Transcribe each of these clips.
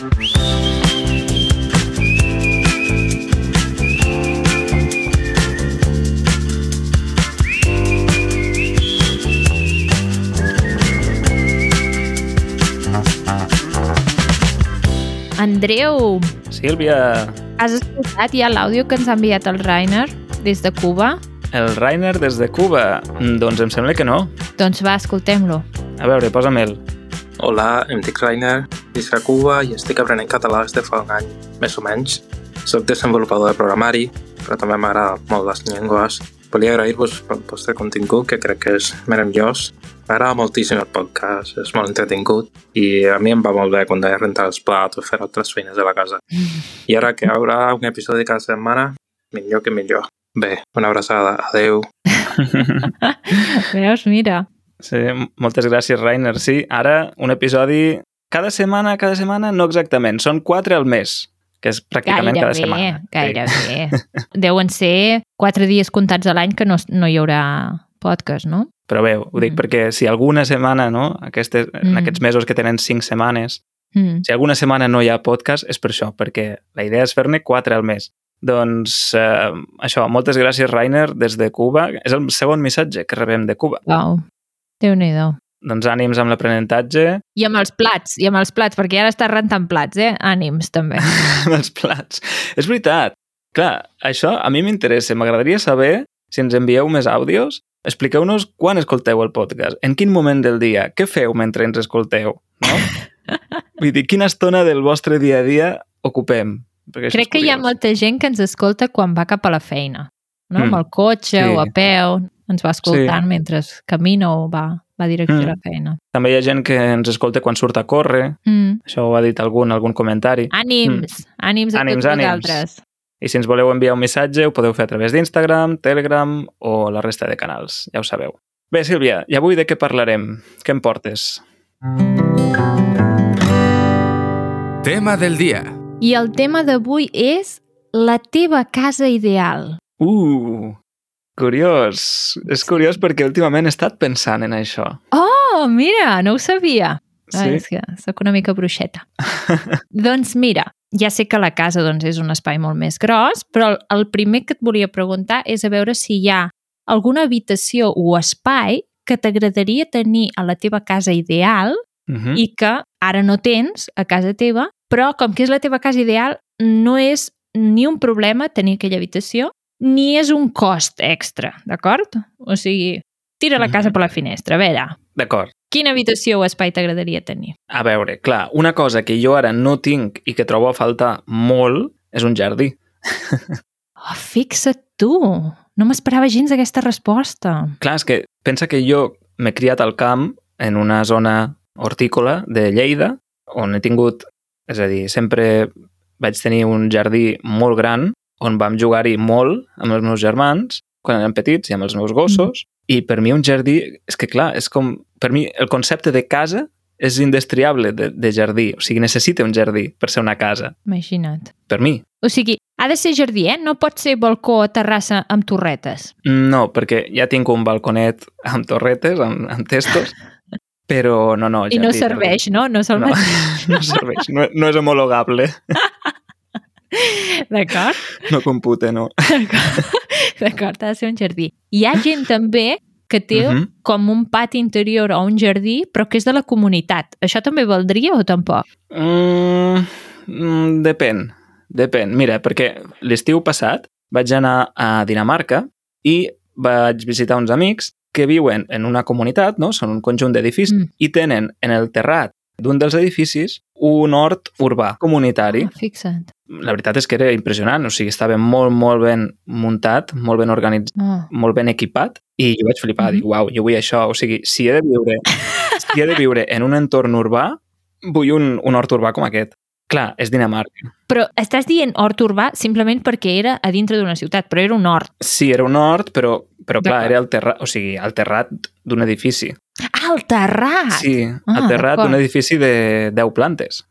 Andreu, Sílvia, has escoltat ja l'àudio que ens ha enviat el Rainer des de Cuba? el Rainer des de Cuba. Mm, Doncs em sembla que no. Doncs va, escoltem-lo. A veure, posa'm el. Hola, em dic Rainer, visc a Cuba i estic aprenent català des de fa un any, més o menys. Soc desenvolupador de programari, però també m'agrada molt les llengües. Volia agrair-vos pel vostre contingut, que crec que és meravellós. M'agrada moltíssim el podcast, és molt entretingut i a mi em va molt bé quan he de rentar els plats o fer altres feines de la casa. I ara que hi haurà un episodi cada setmana, millor que millor. Bé, una abraçada. Adeu. Veus, mira. Sí, moltes gràcies, Rainer. Sí, ara un episodi cada setmana, cada setmana, no exactament. Són quatre al mes, que és pràcticament cada setmana. gairebé. Deuen ser quatre dies comptats a l'any que no, no hi haurà podcast, no? Però bé, ho dic Mm. perquè si alguna setmana, no? Aquestes, En Mm. aquests mesos que tenen cinc setmanes, Mm. si alguna setmana no hi ha podcast és per això, perquè la idea és fer-ne quatre al mes. Doncs eh, això, moltes gràcies, Rainer, des de Cuba. És el segon missatge que rebem de Cuba. Uau, Déu-n'hi-do. Doncs ànims amb l'aprenentatge, I amb els plats, i amb els plats, perquè ara estàs rentant plats, eh? Ànims, també. amb els plats. És veritat. Clar, això a mi m'interessa. M'agradaria saber si ens envieu més àudios. Expliqueu-nos quan escolteu el podcast, en quin moment del dia, què feu mentre ens escolteu, no? Vull dir, quina estona del vostre dia a dia ocupem? Perquè Crec que hi ha molta gent que ens escolta quan va cap a la feina, no? Mm. Amb el cotxe Sí. o a peu, ens va escoltant Sí. mentre camina o va, va direcció Mm. a la feina. També hi ha gent que ens escolta quan surt a córrer, Mm. això ho ha dit algun, algun comentari. Ànims, ànims a Ànims, tots ànims. vosaltres. I si ens voleu enviar un missatge, ho podeu fer a través d'Instagram, Telegram o la resta de canals, ja ho sabeu. Bé, Sílvia, i avui de què parlarem? Què em portes? Tema del dia. I el tema d'avui és la teva casa ideal. Uh, curiós. És curiós perquè últimament he estat pensant en això. Oh, mira, no ho sabia. Sí. Ah, és que sóc una mica bruixeta. doncs mira, ja sé que la casa doncs, és un espai molt més gros, però el, el primer que et volia preguntar és a veure si hi ha alguna habitació o espai que t'agradaria tenir a la teva casa ideal Uh -huh. i que ara no tens a casa teva, però com que és la teva casa ideal, no és ni un problema tenir aquella habitació, ni és un cost extra, d'acord? O sigui, tira la casa Mhm. per la finestra, a veure, D'acord. quina habitació o espai t'agradaria tenir? A veure, clar, una cosa que jo ara no tinc i que trobo a faltar molt és un jardí. Oh, fixa't tu! No m'esperava gens aquesta resposta. Clar, és que pensa que jo m'he criat al camp en una zona hortícola de Lleida, on he tingut, és a dir, sempre vaig tenir un jardí molt gran, on vam jugar-hi molt amb els meus germans, quan eren petits, i amb els meus gossos, i per mi un jardí, és que clar, és com, per mi el concepte de casa és indestriable de, de jardí, o sigui, necessita un jardí per ser una casa, Imagina't. per mi. O sigui, ha de ser jardí, eh? No pot ser balcó o terrassa amb torretes. No, perquè ja tinc un balconet amb torretes, amb, amb testos, però no, no. I no jardí, serveix, no? No se'l No, no serveix, no, no és homologable, D'acord? no compute, no. D'acord, ha de ser un jardí. Hi ha gent també que té Mhm. com un pati interior o un jardí, però que és de la comunitat. Això també valdria o tampoc? Mm, mm, depèn, depèn. Mira, perquè l'estiu passat vaig anar a Dinamarca i vaig visitar uns amics que viuen en una comunitat, no? són un conjunt d'edificis, Mm. i tenen en el terrat d'un dels edificis un hort urbà comunitari. Ah, fixa't. La veritat és que era impressionant, o sigui, estava molt, molt ben muntat, molt ben organitzat, Oh. molt ben equipat, i jo vaig flipar, Mhm. dic, uau, jo vull això, o sigui, si he de viure, si he de viure en un entorn urbà, vull un, un hort urbà com aquest. Clar, és Dinamarca. Però estàs dient hort urbà simplement perquè era a dintre d'una ciutat, però era un hort. Sí, era un hort, però, però clar, era el terrat, o sigui, el terrat d'un edifici. Ah, el terrat! Sí, el Ah, terrat d'acord. d'un edifici de 10 plantes.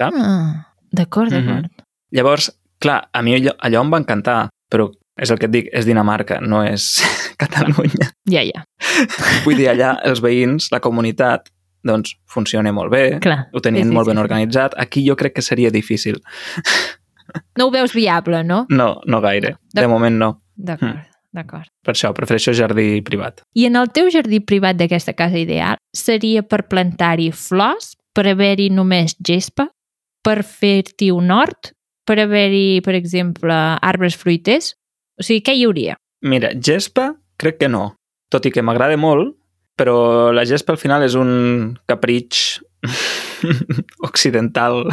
Ah, d'acord, Mhm. d'acord. Llavors, clar, a mi allò, allò em va encantar, però és el que et dic, és Dinamarca, no és Catalunya. Ja, ja. Vull dir, allà els veïns, la comunitat, doncs funciona molt bé, Clar. ho tenien sí, sí, molt sí, ben sí. organitzat. Aquí jo crec que seria difícil. No ho veus viable, no? No, no gaire. De- De moment no. D'acord, d'acord. Per això prefereixo jardí privat. I en el teu jardí privat d'aquesta casa ideal seria per plantar-hi flors, per haver-hi només gespa, per fer-hi un hort, per haver-hi, per exemple, arbres fruiters? O sigui, què hi hauria? Mira, gespa crec que no. Tot i que m'agrada molt, però la gespa al final és un capritx occidental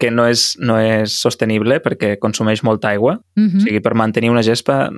que no és, no és sostenible perquè consumeix molta aigua. Uh O -huh. sigui, per mantenir una gespa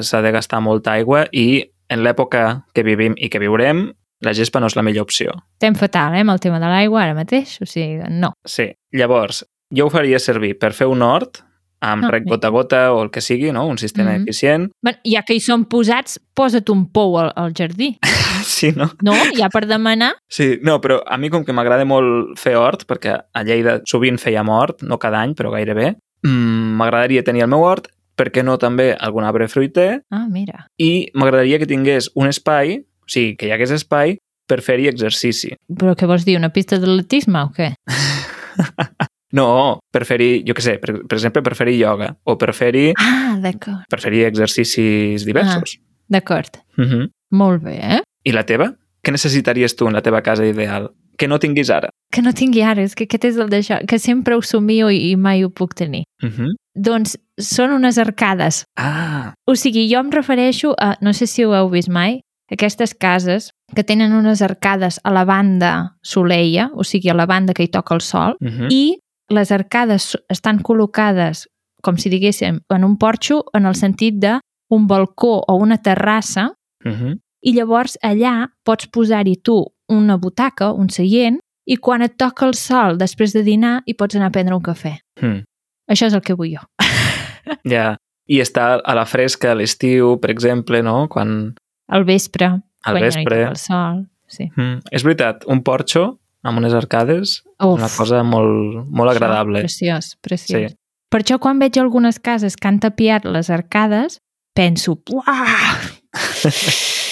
s'ha de gastar molta aigua i en l'època que vivim i que viurem, la gespa no és la millor opció. Estem fatal, eh, amb el tema de l'aigua ara mateix, o sigui, no. Sí. Llavors, jo ho faria servir per fer un hort amb Ah, rec gota a gota o el que sigui, no? un sistema Mhm. eficient. Bé, ja que hi són posats, posa't un pou al, al jardí. Sí, no? No? Ja per demanar... Sí, no, però a mi com que m'agrada molt fer hort, perquè a Lleida sovint fèiem hort, no cada any, però gairebé, mm, m'agradaria tenir el meu hort, per què no també algun arbre fruiter, Ah, mira. i m'agradaria que tingués un espai, o sigui, que hi hagués espai per fer-hi exercici. Però què vols dir, una pista d'atletisme o què? No, per fer-hi, jo què sé, per, per exemple, per fer-hi ioga, o per fer-hi Ah, d'acord. per fer-hi exercicis diversos. D'acord. Uh -huh. Molt bé, eh? I la teva? Què necessitaries tu en la teva casa ideal? Que no tinguis ara? Que no tingui ara, és que aquest és el d'això, que sempre ho somio i, i mai ho puc tenir. Uh -huh. Doncs són unes arcades. Ah, O sigui, jo em refereixo a, no sé si ho heu vist mai, aquestes cases que tenen unes arcades a la banda soleia, o sigui, a la banda que hi toca el sol, uh -huh. i les arcades estan col·locades, com si diguéssim, en un porxo, en el sentit de un balcó o una terrassa, Uh -huh. i llavors allà pots posar-hi tu una butaca, un seient, i quan et toca el sol després de dinar hi pots anar a prendre un cafè. Hmm. Això és el que vull jo. Ja. I està a la fresca a l'estiu, per exemple, no? Quan... Al vespre, Al quan ja no hi vespre. toca el sol. Sí. Mm. És veritat, un porxo amb unes arcades Uf, una cosa molt, molt això, agradable. Preciós, preciós. Sí. Per això quan veig algunes cases que han tapiat les arcades, penso, uah!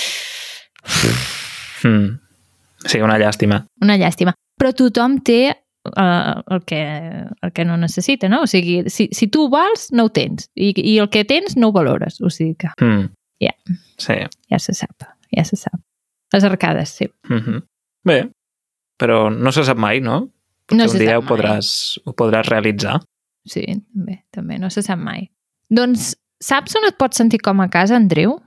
Mm. Sí, una llàstima. Una llàstima. Però tothom té uh, el, que, el que no necessita, no? O sigui, si, si tu ho vols, no ho tens. I, I el que tens, no ho valores. O sigui que Mm. Ja. Sí. ja se sap, ja se sap. Les arcades, sí. Mm -hmm. Bé, però no se sap mai, no? No que se un dia ho podràs, ho podràs realitzar. Sí, també, també, no se sap mai. Doncs, saps on et pots sentir com a casa, Andreu?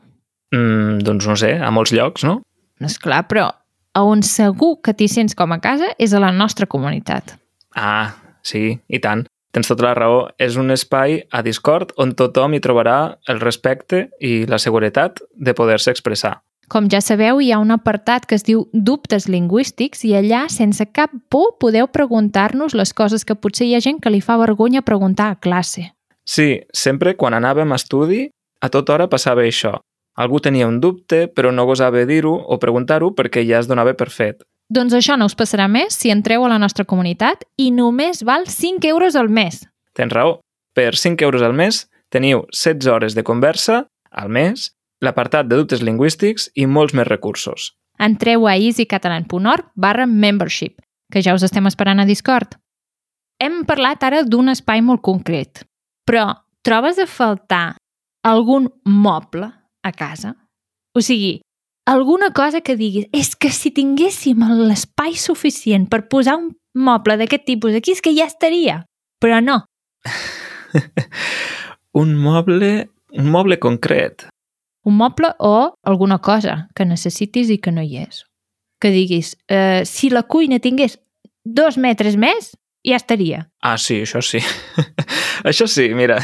Mm, doncs no sé, a molts llocs, no? No és clar, però a on segur que t'hi sents com a casa és a la nostra comunitat. Ah, sí, i tant. Tens tota la raó. És un espai a Discord on tothom hi trobarà el respecte i la seguretat de poder-se expressar. Com ja sabeu, hi ha un apartat que es diu Dubtes lingüístics i allà, sense cap por, podeu preguntar-nos les coses que potser hi ha gent que li fa vergonya preguntar a classe. Sí, sempre quan anàvem a estudi, a tota hora passava això. Algú tenia un dubte, però no gosava dir-ho o preguntar-ho perquè ja es donava per fet. Doncs això no us passarà més si entreu a la nostra comunitat i només val 5 euros al mes. Tens raó. Per 5 euros al mes teniu 16 hores de conversa al mes, l'apartat de dubtes lingüístics i molts més recursos. Entreu a easycatalan.org barra membership, que ja us estem esperant a Discord. Hem parlat ara d'un espai molt concret, però trobes a faltar algun moble a casa? O sigui, alguna cosa que diguis, és que si tinguéssim l'espai suficient per posar un moble d'aquest tipus aquí, és que ja estaria. Però no, Un moble, un moble concret. un moble o alguna cosa que necessitis i que no hi és. Que diguis, eh, si la cuina tingués dos metres més, ja estaria. Ah, sí, això sí. això sí, mira.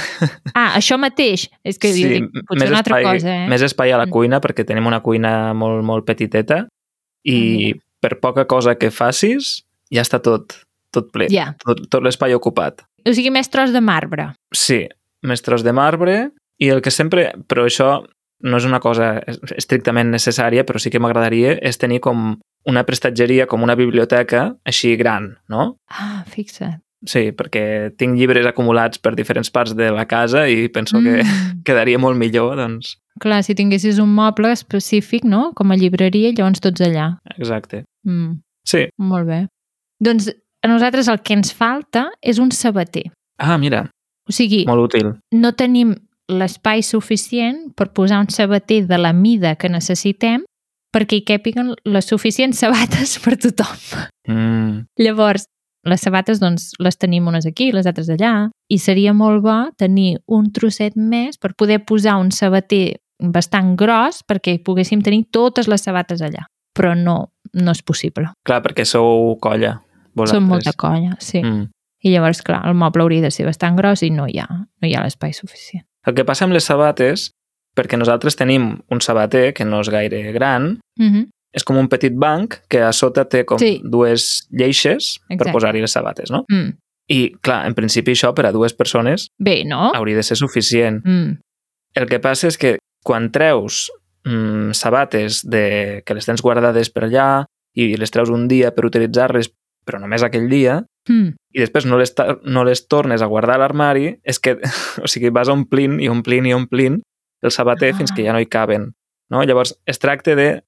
Ah, això mateix. És que sí, dic, potser una altra espai, cosa, eh? més espai a la Mm. cuina perquè tenim una cuina molt, molt petiteta i Mm. per poca cosa que facis ja està tot, tot ple, Ja. tot, tot l'espai ocupat. O sigui, més tros de marbre. Sí, més tros de marbre i el que sempre... Però això no és una cosa estrictament necessària, però sí que m'agradaria és tenir com una prestatgeria, com una biblioteca així gran, no? Ah, fixa't. Sí, perquè tinc llibres acumulats per diferents parts de la casa i penso que Mm. quedaria molt millor, doncs, Clar, si tinguessis un moble específic, no?, com a llibreria, llavors tots allà. exacte. Mm. Sí. Molt bé. Doncs a nosaltres el que ens falta és un sabater. Ah, mira, O sigui, molt útil. no tenim l'espai suficient per posar un sabater de la mida que necessitem perquè hi càpiguen les suficients sabates per tothom. Mm, Llavors, les sabates doncs, les tenim unes aquí, les altres allà, i seria molt bo tenir un trosset més per poder posar un sabater bastant gros perquè poguéssim tenir totes les sabates allà. Però no, no és possible. clar, perquè sou colla. Vosaltres. Som molta colla, sí. Mm. I llavors, clar, el moble hauria de ser bastant gros i no hi ha, no hi ha l'espai suficient. El que passa amb les sabates, perquè nosaltres tenim un sabater que no és gaire gran, Mm -hmm. és com un petit banc que a sota té com Sí. dues lleixes Exacte. per posar-hi les sabates, no? mm. I, clar, en principi això per a dues persones Bé, no? hauria de ser suficient. Mm. El que passa és que quan treus mm, sabates de, que les tens guardades per allà i les treus un dia per utilitzar-les, però només aquell dia, Mm. i després no les, no les tornes a guardar a l'armari, és que, o sigui, vas omplint i omplint i omplint el sabater Ah. fins que ja no hi caben. No? Llavors, es tracta de,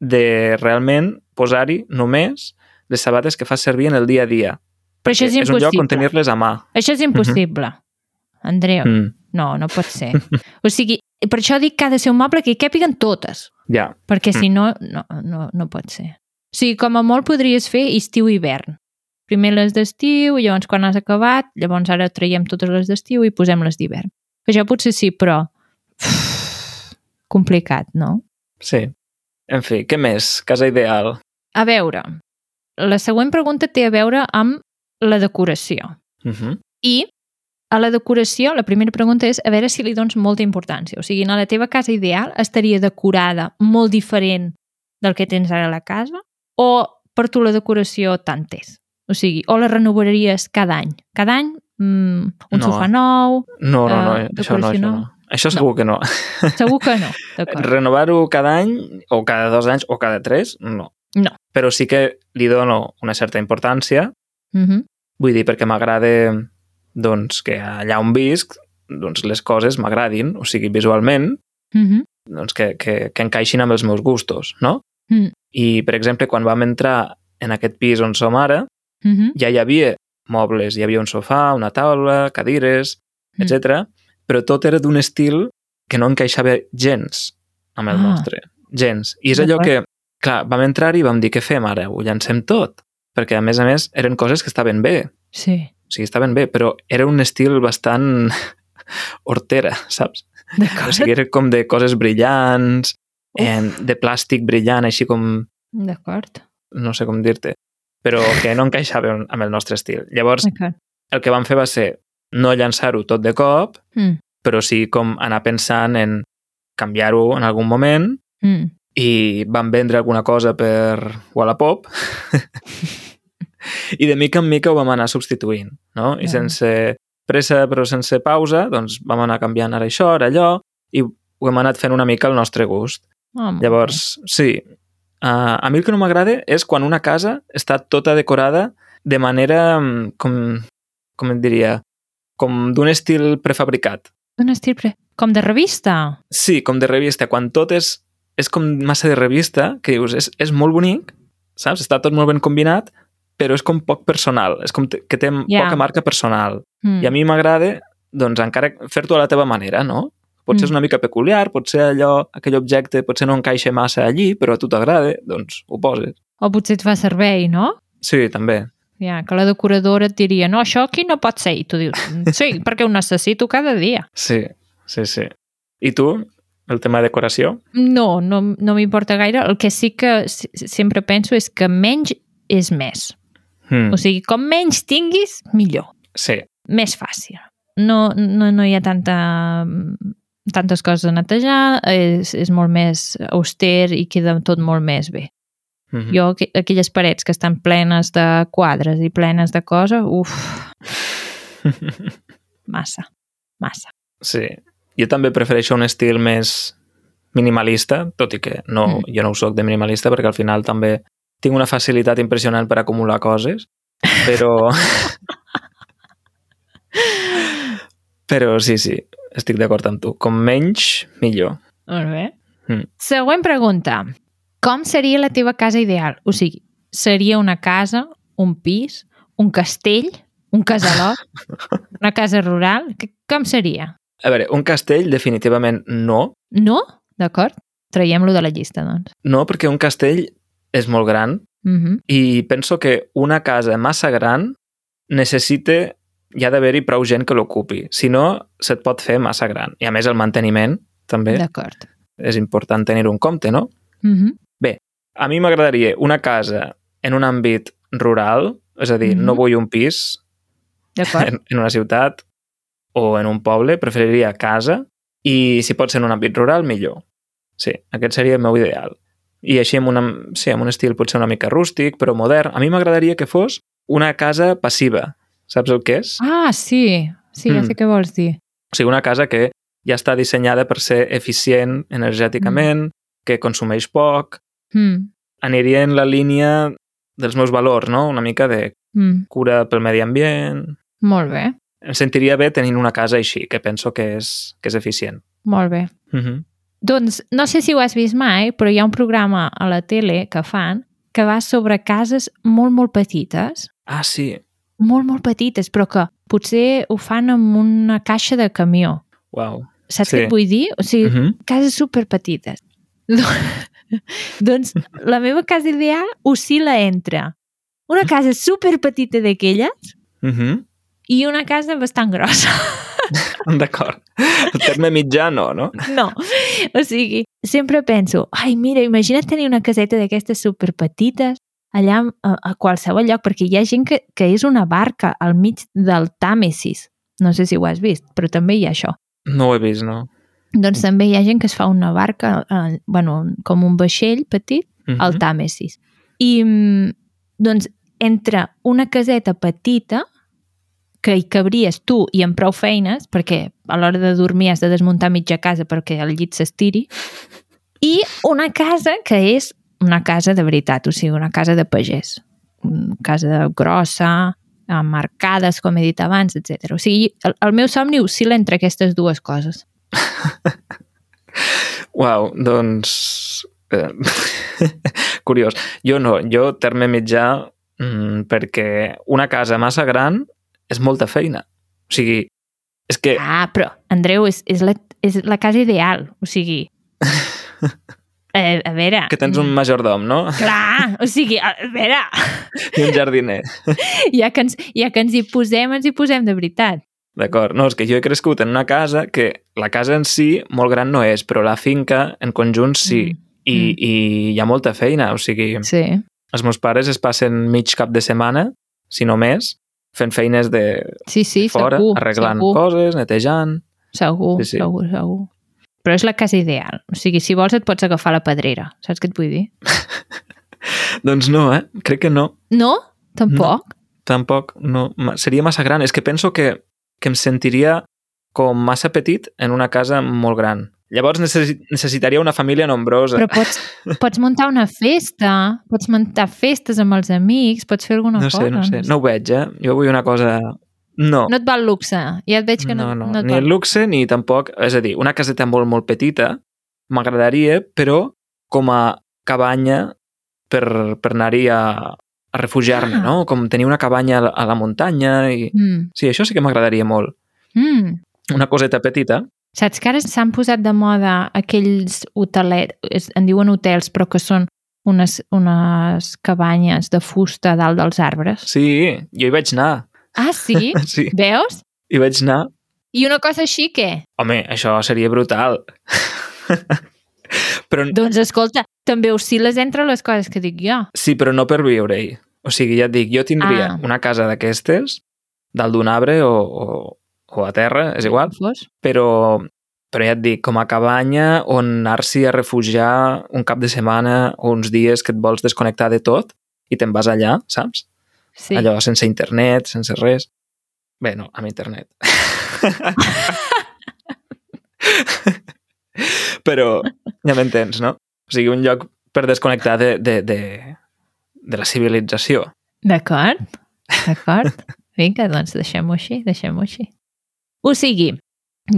de realment posar-hi només les sabates que fas servir en el dia a dia. Però això és és un lloc on impossible. tenir-les a mà. Això és impossible. Andreu, Mm, no, no pot ser. O sigui, per això dic que ha de ser un moble que hi càpiguen totes, ja, perquè si Mm. no, no, no, no pot ser. O sigui, com a molt podries fer estiu i hivern. Primer les d'estiu, llavors quan has acabat, llavors ara traiem totes les d'estiu i posem les d'hivern. Això potser sí, però complicat, no? sí. En fi, què més? Casa ideal. A veure, la següent pregunta té a veure amb la decoració. Uh -huh. I a la decoració, la primera pregunta és a veure si li dones molta importància. O sigui, a la teva casa ideal estaria decorada molt diferent del que tens ara a la casa o per tu la decoració tant és? O sigui, o la renovaries cada any? Cada any mm, un No. sofà nou? No, no, no, Eh, això no, això no? No. Això segur que no. Segur que no. Renovar-ho cada any, o cada dos anys, o cada tres, no. No. Però sí que li dono una certa importància, Mm -hmm. vull dir, perquè m'agrada doncs, que allà on visc doncs, les coses m'agradin, o sigui, visualment, Mm -hmm. doncs, que, que, que encaixin amb els meus gustos, no? Mm. I, per exemple, quan vam entrar en aquest pis on som ara, Mm -hmm. ja hi havia mobles, hi havia un sofà, una taula, cadires, Mm. Però tot era d'un estil que no encaixava gens amb el Ah. nostre. Gens. I és allò que, clar, vam entrar i vam dir, què fem ara? Ho llancem tot? Perquè, a més a més, eren coses que estaven bé. Sí, O sigui, estaven bé, però era un estil bastant hortera, saps? O sigui, era com de coses brillants, eh, de plàstic brillant, així com, D'acord. no sé com dir-te, però que no encaixava amb el nostre estil. Llavors, el que vam fer va ser no llançar-ho tot de cop, Mm. però sí com anar pensant en canviar-ho en algun moment Mm. i vam vendre alguna cosa per Wallapop i de mica en mica ho vam anar substituint, no? I sense pressa però sense pausa, doncs vam anar canviant ara això, ara allò i ho hem anat fent una mica al nostre gust. Oh, Llavors, sí, uh, a mi el que no m'agrada és quan una casa està tota decorada de manera, mm, com, com et diria, com d'un estil prefabricat. bé. Un estil pre... com de revista. Sí, com de revista, quan tot és, és com massa de revista, que dius, és, és molt bonic, saps? Està tot molt ben combinat, però és com poc personal, és com que té Ja. poca marca personal. Mm. I a mi m'agrada, doncs, encara fer-t'ho a la teva manera, no? Potser és Mm. una mica peculiar, potser allò, aquell objecte potser no encaixa massa allí, però a tu t'agrada, doncs ho poses. O potser et fa servei, no? Sí, també. Ja, que la decoradora et diria, no, això aquí no pot ser. I tu dius, sí, perquè ho necessito cada dia. Sí, sí, sí. I tu, el tema de decoració? No, no, no m'importa gaire. El que sí que sempre penso és que menys és més. Mm, O sigui, com menys tinguis, millor. sí, Més fàcil. No, no, no hi ha tanta, tantes coses a netejar, és, és molt més auster i queda tot molt més bé. Mm -hmm. Jo, aqu- aquelles parets que estan plenes de quadres i plenes de coses, uf, massa, massa. Sí. Jo també prefereixo un estil més minimalista, tot i que no, mm. jo no ho soc de minimalista perquè al final també tinc una facilitat impressionant per acumular coses, però... però sí, sí, estic d'acord amb tu. Com menys, millor. Molt bé. Mm. Següent pregunta. Com seria la teva casa ideal? O sigui, seria una casa, un pis, un castell, un casalot, una casa rural? Com seria? A veure, un castell definitivament no. No? D'acord? Traiem-lo de la llista, doncs. No, perquè un castell és molt gran Mm -hmm. i penso que una casa massa gran necessita hi ha d'haver-hi prou gent que l'ocupi. Si no, se't pot fer massa gran. I a més el manteniment també D'acord. és important tenir-ho en compte, no? Mm -hmm. A mi m'agradaria una casa en un àmbit rural, és a dir, Mhm. no vull un pis en, en una ciutat o en un poble, preferiria casa i si pot ser en un àmbit rural, millor. Sí, aquest seria el meu ideal. I així amb, una, sí, amb un estil potser una mica rústic, però modern. A mi m'agradaria que fos una casa passiva. Saps el que és? Ah, sí. Sí, ja Mm. sé què vols dir. O sigui, una casa que ja està dissenyada per ser eficient energèticament, que consumeix poc, Mm. aniria en la línia dels meus valors, no? Una mica de Mm. cura pel medi ambient... Molt bé, Em sentiria bé tenint una casa així, que penso que és, que és eficient. molt bé. Mm -hmm. Doncs no sé si ho has vist mai, però hi ha un programa a la tele que fan que va sobre cases molt, molt petites, Ah, sí. molt, molt petites, però que potser ho fan amb una caixa de camió. Uau. Saps Sí. què et vull dir? O sigui, Mm -hmm. cases superpetites. doncs la meva casa ideal oscil·la entre una casa superpetita d'aquelles Mm -hmm. i una casa bastant grossa. D'acord. El terme mitjà no, no? No, o sigui, sempre penso, ai, mira, imagina't tenir una caseta d'aquestes superpetites allà a, a qualsevol lloc, perquè hi ha gent que, que és una barca al mig del Tàmesis. No sé si ho has vist, però també hi ha això. No ho he vist, no. Doncs també hi ha gent que es fa una barca, eh, bueno, com un vaixell petit, Mm al Tàmesis. I, mm, doncs, entre una caseta petita, que hi cabries tu i amb prou feines, perquè a l'hora de dormir has de desmuntar mitja casa perquè el llit s'estiri, i una casa que és una casa de veritat, o sigui, una casa de pagès. Una casa grossa, amb arcades, com he dit abans, etc. O sigui, el, el meu somni oscil·la entre aquestes dues coses. Uau, doncs... Eh, curiós. Jo no, jo terme mitjà mm, perquè una casa massa gran és molta feina. O sigui, és que... Ah, però, Andreu, és, és, la, és la casa ideal. O sigui... Eh, a veure... Que tens un majordom, no? Clar, o sigui, a veure, I un jardiner. ja que, ens, ja que ens hi posem, ens hi posem de veritat. D'acord. No, és que jo he crescut en una casa que la casa en si molt gran no és, però la finca en conjunt sí. Mm. I, Mm. I hi ha molta feina. O sigui, Sí. els meus pares es passen mig cap de setmana, si no més, fent feines de Sí, sí, fora, segur. arreglant segur, coses, netejant... Segur, Sí, sí. segur, segur. Però és la casa ideal. O sigui, si vols et pots agafar la pedrera. Saps què et vull dir? Doncs no, eh? Crec que no. No? Tampoc? Tampoc, no. Seria massa gran. És que penso que, que em sentiria com massa petit en una casa molt gran. Llavors necessi necessitaria una família nombrosa. Però pots, pots muntar una festa, pots muntar festes amb els amics, pots fer alguna no cosa. sé, no sé. No ho veig, eh? Jo vull una cosa... No. No et va el luxe. Ja et veig que no, no, no. no et ni el luxe ni tampoc... És a dir, una caseta molt, molt petita m'agradaria, però com a cabanya per, per anar-hi a, a refugiar-me, Ah. no? Com tenir una cabanya a la, muntanya i... Mm. Sí, això sí que m'agradaria molt. Mm. Una coseta petita. Saps que ara s'han posat de moda aquells hotelets, en diuen hotels, però que són unes, unes cabanyes de fusta dalt dels arbres? Sí, jo hi vaig anar. Ah, sí? Sí, Veus? hi vaig anar. I una cosa així, què? Home, això seria brutal. però Doncs escolta, també oscil·les entre les coses que dic jo. sí, però no per viure-hi. O sigui, ja et dic, jo tindria Ah. una casa d'aquestes, dalt d'un arbre o, o, o a terra, és igual, Fos? però, però ja et dic, com a cabanya on anar-s'hi a refugiar un cap de setmana o uns dies que et vols desconnectar de tot i te'n vas allà, saps? Sí. Allò sense internet, sense res. Bé, no, amb internet. Però ja m'entens, no? O sigui, un lloc per desconnectar de, de, de, de la civilització. D'acord, d'acord. Vinga, doncs deixem-ho així, deixem-ho així. O sigui,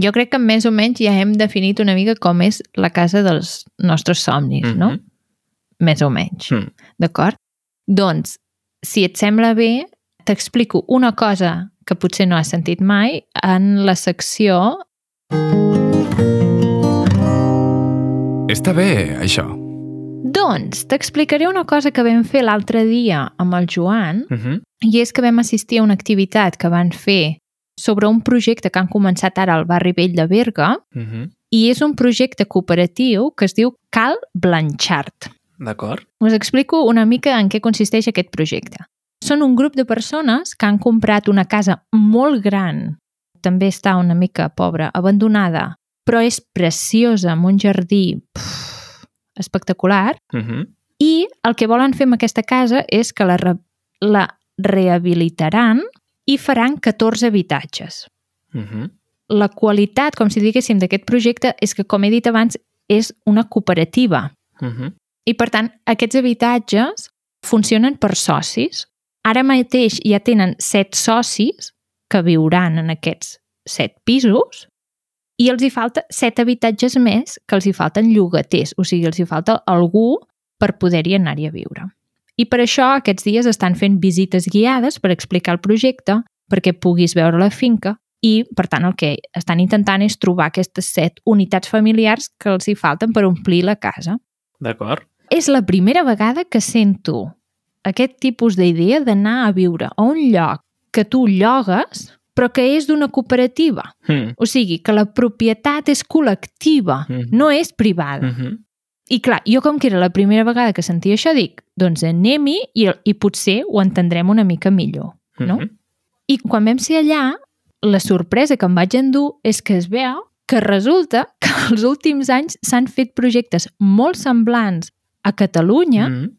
jo crec que més o menys ja hem definit una mica com és la casa dels nostres somnis, no? Mhm. Més o menys, Mm. d'acord? Doncs, si et sembla bé, t'explico una cosa que potser no has sentit mai en la secció Està bé, això. Doncs t'explicaré una cosa que vam fer l'altre dia amb el Joan Uh -huh. i és que vam assistir a una activitat que van fer sobre un projecte que han començat ara al barri vell de Berga Uh -huh. i és un projecte cooperatiu que es diu Cal Blanchard. D'acord. Us explico una mica en què consisteix aquest projecte. Són un grup de persones que han comprat una casa molt gran, també està una mica pobra, abandonada, però és preciosa, amb un jardí pff, espectacular, Uh -huh. i el que volen fer amb aquesta casa és que la, re la rehabilitaran i faran 14 habitatges. Uh -huh. La qualitat, com si diguéssim, d'aquest projecte és que, com he dit abans, és una cooperativa. Uh -huh. I, per tant, aquests habitatges funcionen per socis. Ara mateix ja tenen set socis que viuran en aquests set pisos i els hi falta set habitatges més que els hi falten llogaters, o sigui, els hi falta algú per poder-hi anar-hi a viure. I per això aquests dies estan fent visites guiades per explicar el projecte, perquè puguis veure la finca i, per tant, el que estan intentant és trobar aquestes set unitats familiars que els hi falten per omplir la casa. D'acord. És la primera vegada que sento aquest tipus d'idea d'anar a viure a un lloc que tu llogues, però que és d'una cooperativa. Mm. O sigui, que la propietat és col·lectiva, Mhm. no és privada. Uh -huh. I clar, jo com que era la primera vegada que sentia això, dic, doncs anem-hi i, i potser ho entendrem una mica millor. No? Uh -huh. I quan vam ser allà, la sorpresa que em vaig endur és que es veu que resulta que els últims anys s'han fet projectes molt semblants a Catalunya, Mm.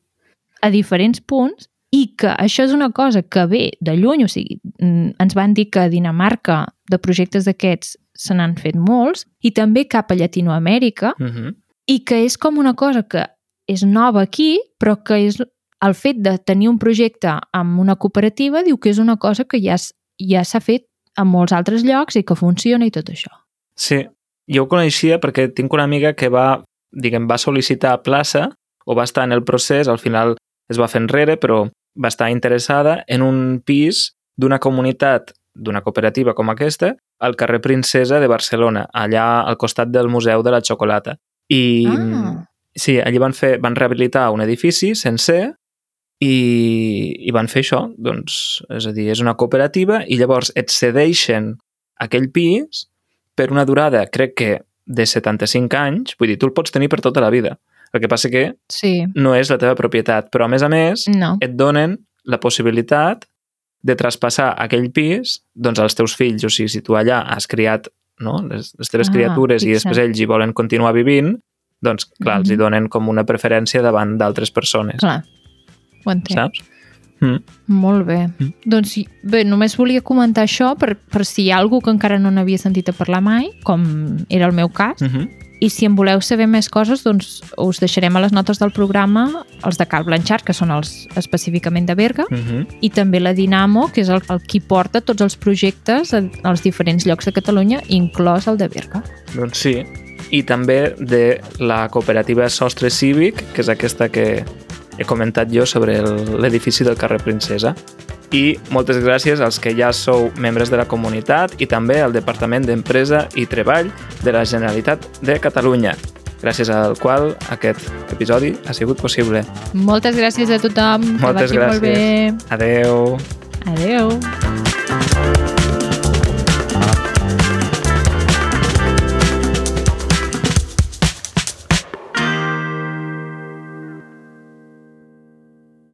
a diferents punts, que això és una cosa que ve de lluny, o sigui, mm, ens van dir que a Dinamarca de projectes d'aquests se n'han fet molts, i també cap a Llatinoamèrica, Uh -huh. i que és com una cosa que és nova aquí, però que és el fet de tenir un projecte amb una cooperativa diu que és una cosa que ja, ja s'ha fet a molts altres llocs i que funciona i tot això. Sí, jo ho coneixia perquè tinc una amiga que va, diguem, va sol·licitar plaça o va estar en el procés, al final es va fer enrere, però va estar interessada en un pis d'una comunitat, d'una cooperativa com aquesta, al carrer Princesa de Barcelona, allà al costat del Museu de la Xocolata. I Ah. sí, allí van, fer, van rehabilitar un edifici sencer i, i van fer això, doncs, és a dir, és una cooperativa i llavors et cedeixen aquell pis per una durada, crec que de 75 anys, vull dir, tu el pots tenir per tota la vida. El que passa que Sí. no és la teva propietat, però a més a més No. et donen la possibilitat de traspassar aquell pis doncs, als teus fills. O sigui, si tu allà has criat no, les, les teves Ah, criatures i fixa't. després ells hi volen continuar vivint, doncs, clar, els hi Mhm. donen com una preferència davant d'altres persones, Clar, ho entenc. saps? Mm. Molt bé. Mm. Doncs bé, només volia comentar això per, per si hi ha algú que encara no n'havia sentit a parlar mai, com era el meu cas, Mm -hmm. I si en voleu saber més coses, doncs us deixarem a les notes del programa els de Cal Blanchard, que són els específicament de Berga, Mm -hmm. i també la Dinamo, que és el, el qui porta tots els projectes als diferents llocs de Catalunya, inclòs el de Berga. Doncs sí. I també de la cooperativa Sostre Cívic, que és aquesta que he comentat jo sobre l'edifici del carrer Princesa. I moltes gràcies als que ja sou membres de la comunitat i també al Departament d'Empresa i Treball de la Generalitat de Catalunya, gràcies al qual aquest episodi ha sigut possible. Moltes gràcies a tothom. Moltes que vagi molt bé. Adeu! Adeu.